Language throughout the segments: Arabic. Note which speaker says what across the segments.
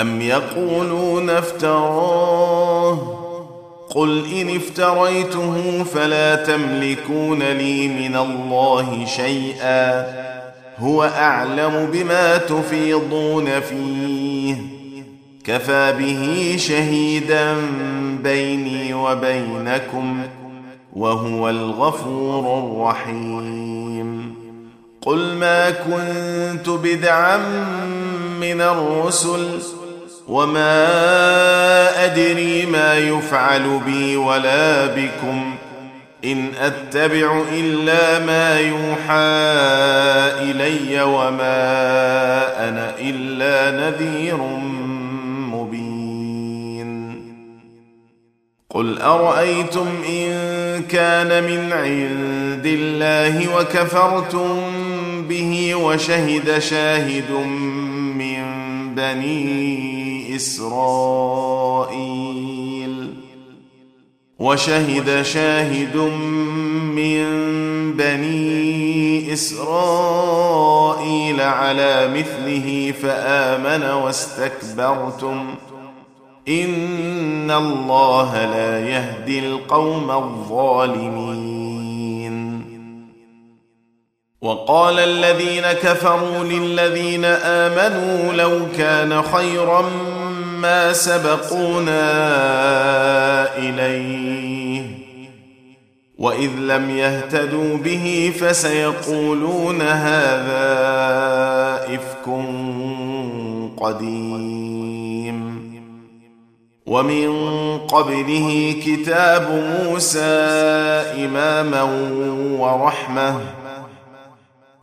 Speaker 1: أم يقولون افتراه قل إن افتريته فلا تملكون لي من الله شيئا هو أعلم بما تفيضون فيه كفى به شهيدا بيني وبينكم وهو الغفور الرحيم قل ما كنت بدعا من الرسل وما ادري ما يفعل بي ولا بكم ان اتبع الا ما يوحى الي وما انا الا نذير مبين قل ارايتم ان كان من عند الله وكفرتم به وشهد شاهد من بنين إسرائيل وشهد شاهد من بني إسرائيل على مثله فآمن واستكبرتم إن الله لا يهدي القوم الظالمين وقال الذين كفروا للذين آمنوا لو كان خيرا ما سبقونا اليه واذ لم يهتدوا به فسيقولون هذا افك قديم ومن قبله كتاب موسى اماما ورحمه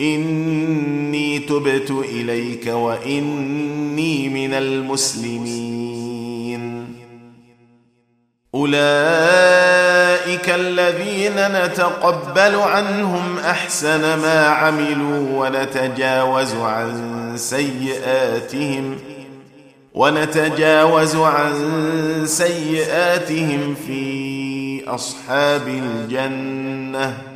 Speaker 1: إني تبت إليك وإني من المسلمين أولئك الذين نتقبل عنهم أحسن ما عملوا ونتجاوز عن سيئاتهم ونتجاوز عن سيئاتهم في أصحاب الجنة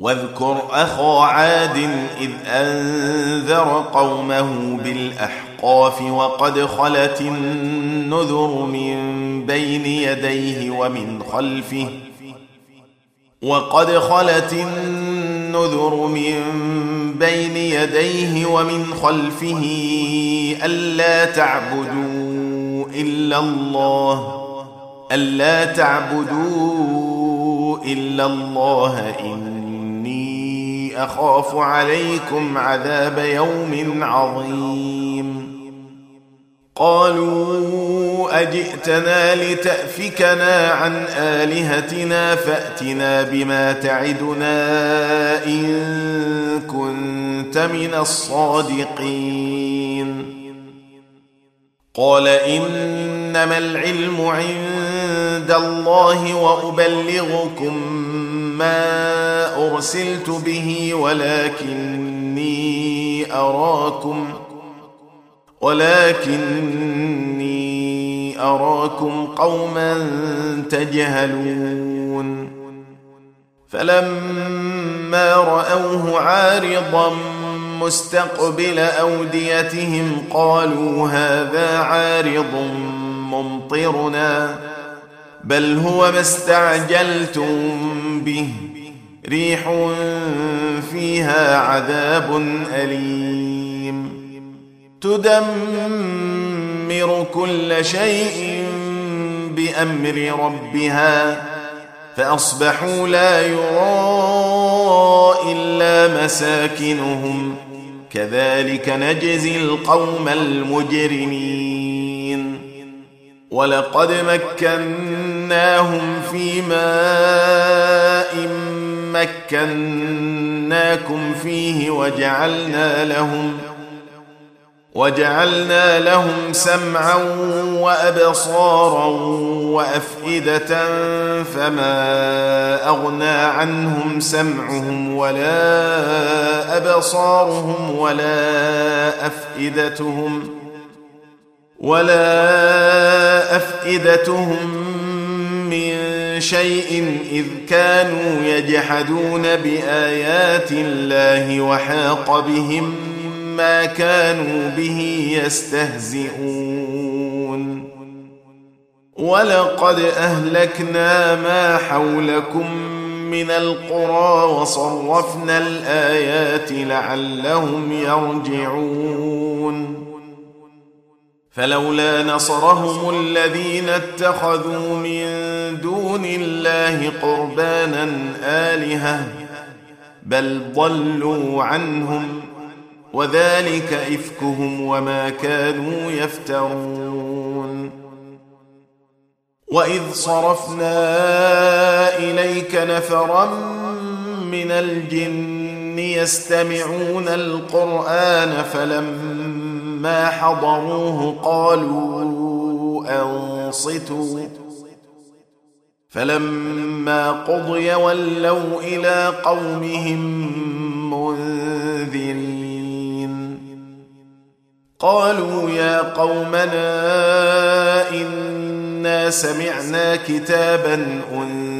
Speaker 1: واذكر اخا عاد اذ انذر قومه بالاحقاف وقد خلت النذر من بين يديه ومن خلفه وقد خلت النذر من بين يديه ومن خلفه الا تعبدوا الا الله الا تعبدوا الا الله إن أخاف عليكم عذاب يوم عظيم قالوا أجئتنا لتأفكنا عن آلهتنا فأتنا بما تعدنا إن كنت من الصادقين قال إنما العلم عند الله وأبلغكم ما أرسلت به ولكني أراكم ولكني أراكم قوما تجهلون فلما رأوه عارضا مستقبل أوديتهم قالوا هذا عارض ممطرنا بل هو ما استعجلتم به ريح فيها عذاب اليم تدمر كل شيء بامر ربها فاصبحوا لا يرى الا مساكنهم كذلك نجزي القوم المجرمين ولقد مكناهم في ماء مكناكم فيه وجعلنا لهم وجعلنا لهم سمعا وابصارا وافئده فما اغنى عنهم سمعهم ولا ابصارهم ولا افئدتهم ۖ ولا افئدتهم من شيء اذ كانوا يجحدون بايات الله وحاق بهم ما كانوا به يستهزئون ولقد اهلكنا ما حولكم من القرى وصرفنا الايات لعلهم يرجعون فلولا نصرهم الذين اتخذوا من دون الله قربانا الهه بل ضلوا عنهم وذلك افكهم وما كانوا يفترون واذ صرفنا اليك نفرا من الجن يستمعون القرآن فلما حضروه قالوا أنصتوا فلما قضي ولوا إلى قومهم منذرين قالوا يا قومنا إنا سمعنا كتابا أنذرين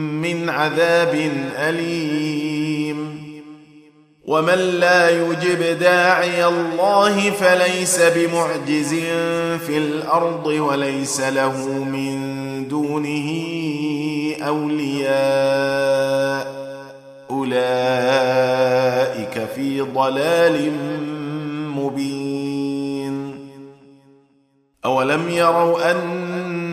Speaker 1: من عذاب أليم ومن لا يجب داعي الله فليس بمعجز في الأرض وليس له من دونه أولياء أولئك في ضلال مبين أولم يروا أن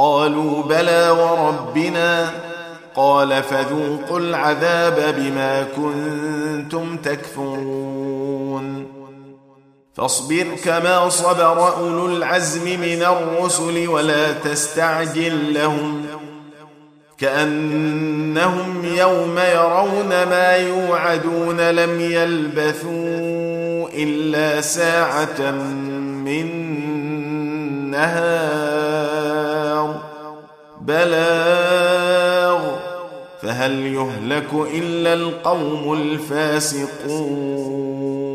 Speaker 1: قالوا بلى وربنا قال فذوقوا العذاب بما كنتم تكفرون فاصبر كما صبر اولو العزم من الرسل ولا تستعجل لهم كانهم يوم يرون ما يوعدون لم يلبثوا الا ساعه من نهار بلاغ فهل يهلك الا القوم الفاسقون